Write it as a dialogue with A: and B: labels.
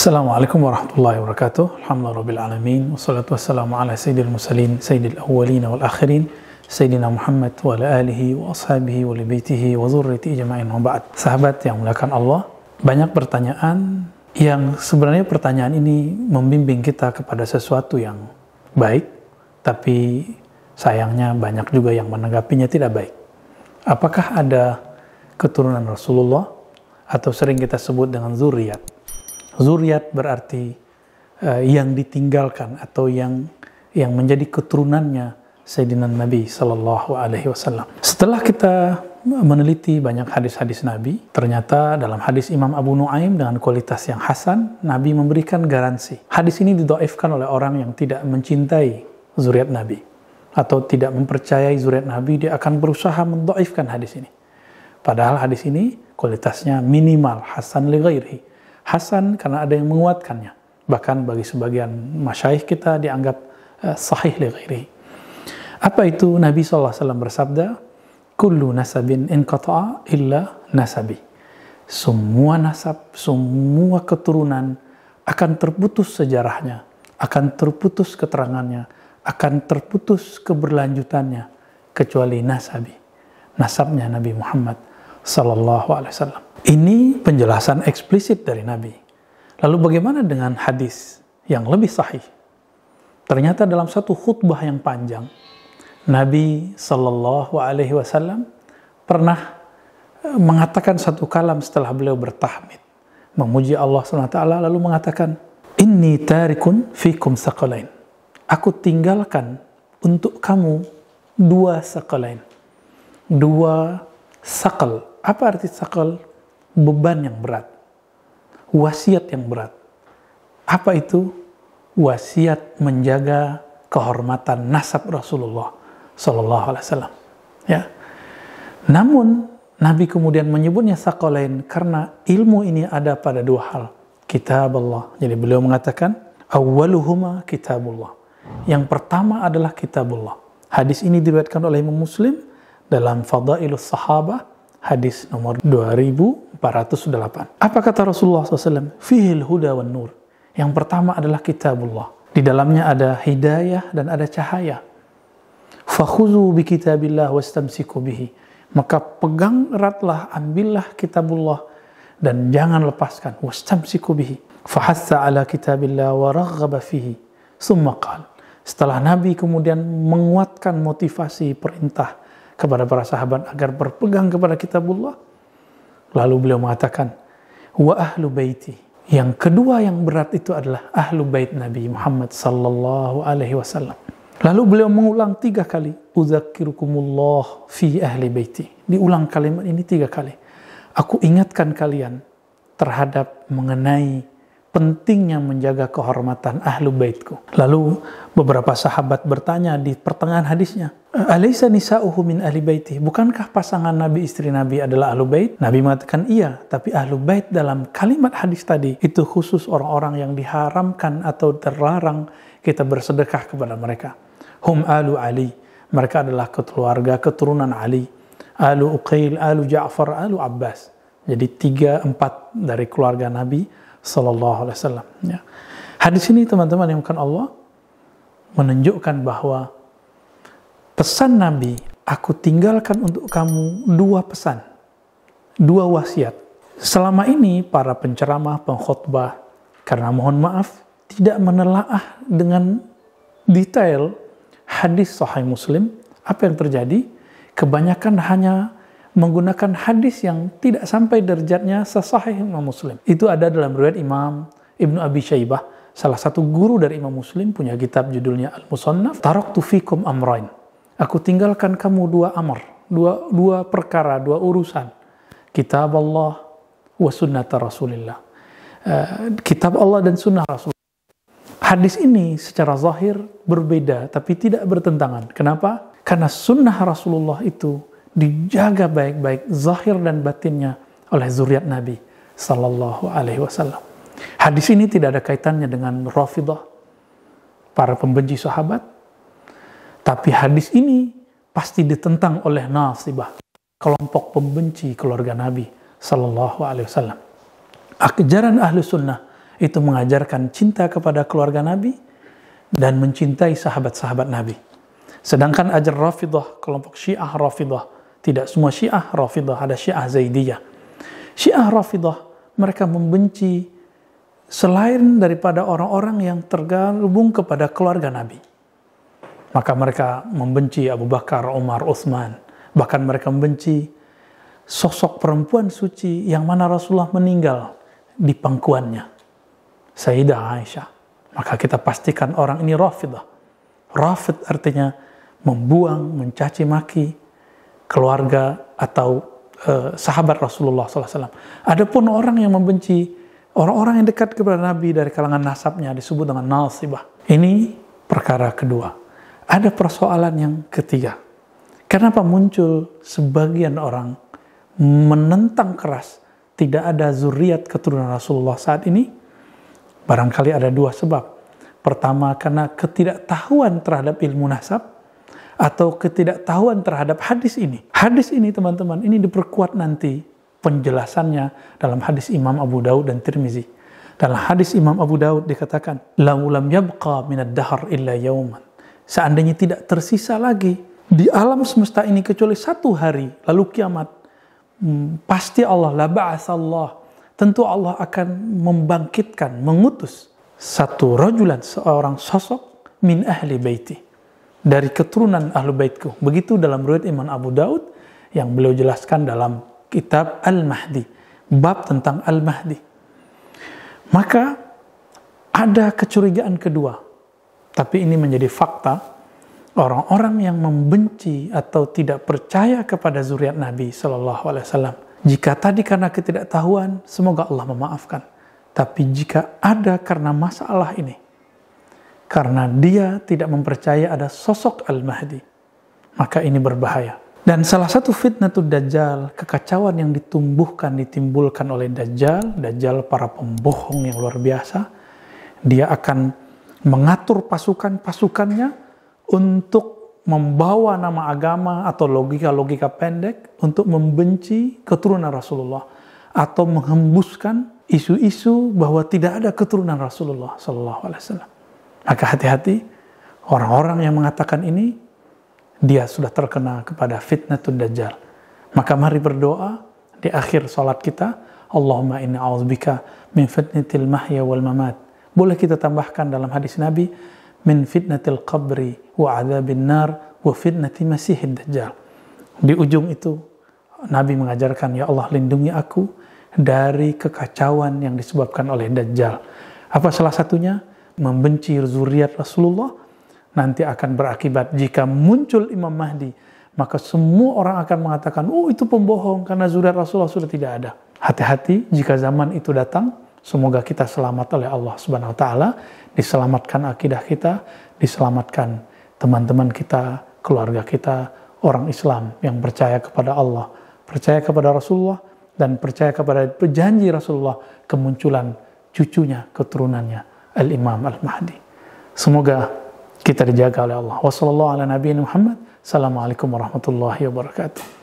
A: Assalamualaikum warahmatullahi wabarakatuh. Alhamdulillah rabbil alamin. Wassalatu wassalamu ala sayyidil mursalin, sayyidil awwalin wal akhirin, sayyidina Muhammad wa ala alihi wa ashabihi wa libaitihi wa zurriyati ijma'in wa ba'd. Sahabat yang mulakan Allah, banyak pertanyaan yang sebenarnya pertanyaan ini membimbing kita kepada sesuatu yang baik, tapi sayangnya banyak juga yang menanggapinya tidak baik. Apakah ada keturunan Rasulullah atau sering kita sebut dengan zuriat? Zuriat berarti uh, yang ditinggalkan atau yang yang menjadi keturunannya Sayyidina Nabi Sallallahu Alaihi Wasallam. Setelah kita meneliti banyak hadis-hadis Nabi, ternyata dalam hadis Imam Abu Nuaim dengan kualitas yang hasan, Nabi memberikan garansi. Hadis ini didoifkan oleh orang yang tidak mencintai zuriat Nabi atau tidak mempercayai zuriat Nabi, dia akan berusaha mendoifkan hadis ini. Padahal hadis ini kualitasnya minimal, hasan li ghairihi hasan karena ada yang menguatkannya. Bahkan bagi sebagian masyaikh kita dianggap uh, sahih li. Apa itu Nabi SAW bersabda? Kullu nasabin inqata'a illa nasabi. Semua nasab, semua keturunan akan terputus sejarahnya, akan terputus keterangannya, akan terputus keberlanjutannya kecuali nasabi. Nasabnya Nabi Muhammad sallallahu alaihi wasallam. Ini penjelasan eksplisit dari Nabi. Lalu bagaimana dengan hadis yang lebih sahih? Ternyata dalam satu khutbah yang panjang, Nabi Shallallahu Alaihi Wasallam pernah mengatakan satu kalam setelah beliau bertahmid, memuji Allah SWT lalu mengatakan, Inni tarikun fikum sakalain. Aku tinggalkan untuk kamu dua sakalain. Dua sakal. Apa arti sakal? Beban yang berat, wasiat yang berat. Apa itu? Wasiat menjaga kehormatan nasab Rasulullah Sallallahu Alaihi Wasallam. Ya. Namun Nabi kemudian menyebutnya sakolain karena ilmu ini ada pada dua hal. Kitab Allah. Jadi beliau mengatakan, awaluhuma kitabullah. Yang pertama adalah kitabullah. Hadis ini diriwayatkan oleh Imam Muslim dalam Fadailus Sahabah hadis nomor 2408. Apa kata Rasulullah SAW? Fihil huda wan nur. Yang pertama adalah kitabullah. Di dalamnya ada hidayah dan ada cahaya. Fakhuzu bi kitabillah wastamsiku bihi. Maka pegang eratlah, ambillah kitabullah dan jangan lepaskan. Wastamsiku bihi. Fahassa ala kitabillah wa raghaba fihi. Summa qal. Setelah Nabi kemudian menguatkan motivasi perintah kepada para sahabat agar berpegang kepada kitabullah. Lalu beliau mengatakan, wa ahlu baiti. Yang kedua yang berat itu adalah ahlu bait Nabi Muhammad sallallahu alaihi wasallam. Lalu beliau mengulang tiga kali, Uzakirukumullah fi ahli baiti. Diulang kalimat ini tiga kali. Aku ingatkan kalian terhadap mengenai pentingnya menjaga kehormatan ahlu baitku. Lalu beberapa sahabat bertanya di pertengahan hadisnya, Alaysa nisa'uhu min ahli baiti? Bukankah pasangan Nabi istri Nabi adalah ahlu bait? Nabi mengatakan iya, tapi ahlu bait dalam kalimat hadis tadi itu khusus orang-orang yang diharamkan atau terlarang kita bersedekah kepada mereka. Hum alu Ali. Mereka adalah keluarga keturunan Ali. Alu Uqail, alu Ja'far, alu Abbas. Jadi tiga empat dari keluarga Nabi Sallallahu Alaihi Wasallam. Ya. Hadis ini teman-teman yang bukan Allah menunjukkan bahwa pesan Nabi, aku tinggalkan untuk kamu dua pesan, dua wasiat. Selama ini para penceramah, pengkhotbah, karena mohon maaf tidak menelaah dengan detail hadis Sahih Muslim, apa yang terjadi? Kebanyakan hanya menggunakan hadis yang tidak sampai derajatnya sesahih Imam Muslim. Itu ada dalam riwayat Imam Ibnu Abi Syaibah, salah satu guru dari Imam Muslim punya kitab judulnya Al-Musannaf, Taraktu fikum amrain. Aku tinggalkan kamu dua amr, dua dua perkara, dua urusan. Kitab Allah wa sunnata Rasulillah. Uh, kitab Allah dan sunnah Rasul. Hadis ini secara zahir berbeda tapi tidak bertentangan. Kenapa? Karena sunnah Rasulullah itu dijaga baik-baik zahir dan batinnya oleh zuriat Nabi sallallahu alaihi wasallam. Hadis ini tidak ada kaitannya dengan Rafidah para pembenci sahabat, tapi hadis ini pasti ditentang oleh nasibah kelompok pembenci keluarga Nabi sallallahu alaihi wasallam. Ajaran ahli sunnah itu mengajarkan cinta kepada keluarga Nabi dan mencintai sahabat-sahabat Nabi. Sedangkan ajar Rafidah, kelompok Syiah Rafidah, tidak semua Syiah Rafidah, ada Syiah Zaidiyah. Syiah Rafidah, mereka membenci selain daripada orang-orang yang tergabung kepada keluarga Nabi. Maka mereka membenci Abu Bakar, Umar, Utsman. Bahkan mereka membenci sosok perempuan suci yang mana Rasulullah meninggal di pangkuannya. Sayyidah Aisyah. Maka kita pastikan orang ini Rafidah. Rafid artinya membuang, mencaci maki keluarga atau uh, sahabat Rasulullah SAW. Adapun orang yang membenci Orang-orang yang dekat kepada Nabi dari kalangan nasabnya disebut dengan nasibah. Ini perkara kedua. Ada persoalan yang ketiga. Kenapa muncul sebagian orang menentang keras tidak ada zuriat keturunan Rasulullah saat ini? Barangkali ada dua sebab. Pertama karena ketidaktahuan terhadap ilmu nasab atau ketidaktahuan terhadap hadis ini. Hadis ini teman-teman ini diperkuat nanti penjelasannya dalam hadis Imam Abu Daud dan Tirmizi. Dalam hadis Imam Abu Daud dikatakan, "Lam yabqa minad dahar illa yauman." Seandainya tidak tersisa lagi di alam semesta ini kecuali satu hari, lalu kiamat, hmm, pasti Allah la ba'atsallah. Tentu Allah akan membangkitkan, mengutus satu rajulan, seorang sosok min ahli baiti. Dari keturunan ahlu baitku. Begitu dalam riwayat Imam Abu Daud yang beliau jelaskan dalam kitab Al-Mahdi, bab tentang Al-Mahdi. Maka ada kecurigaan kedua, tapi ini menjadi fakta. Orang-orang yang membenci atau tidak percaya kepada zuriat Nabi Shallallahu Alaihi Wasallam, jika tadi karena ketidaktahuan, semoga Allah memaafkan. Tapi jika ada karena masalah ini, karena dia tidak mempercaya ada sosok Al-Mahdi, maka ini berbahaya. Dan salah satu fitnah itu Dajjal, kekacauan yang ditumbuhkan, ditimbulkan oleh Dajjal, Dajjal para pembohong yang luar biasa, dia akan mengatur pasukan-pasukannya untuk membawa nama agama atau logika-logika pendek untuk membenci keturunan Rasulullah atau menghembuskan isu-isu bahwa tidak ada keturunan Rasulullah Sallallahu Alaihi Wasallam. Maka hati-hati orang-orang yang mengatakan ini dia sudah terkena kepada fitnatul dajjal. Maka mari berdoa di akhir salat kita, Allahumma inni a'udzubika min fitnatil mahya wal mamat. Boleh kita tambahkan dalam hadis Nabi, min fitnatil qabri wa adzabin nar wa fitnati masihid dajjal. Di ujung itu Nabi mengajarkan, ya Allah lindungi aku dari kekacauan yang disebabkan oleh dajjal. Apa salah satunya? Membenci zuriat Rasulullah nanti akan berakibat. Jika muncul Imam Mahdi maka semua orang akan mengatakan oh itu pembohong karena zuriat Rasulullah sudah tidak ada. Hati-hati jika zaman itu datang semoga kita selamat oleh Allah Subhanahu wa taala diselamatkan akidah kita diselamatkan teman-teman kita keluarga kita orang Islam yang percaya kepada Allah percaya kepada Rasulullah dan percaya kepada perjanji Rasulullah kemunculan cucunya keturunannya Al-Imam Al-Mahdi semoga kita dijaga oleh Allah. Wassalamualaikum warahmatullahi wabarakatuh.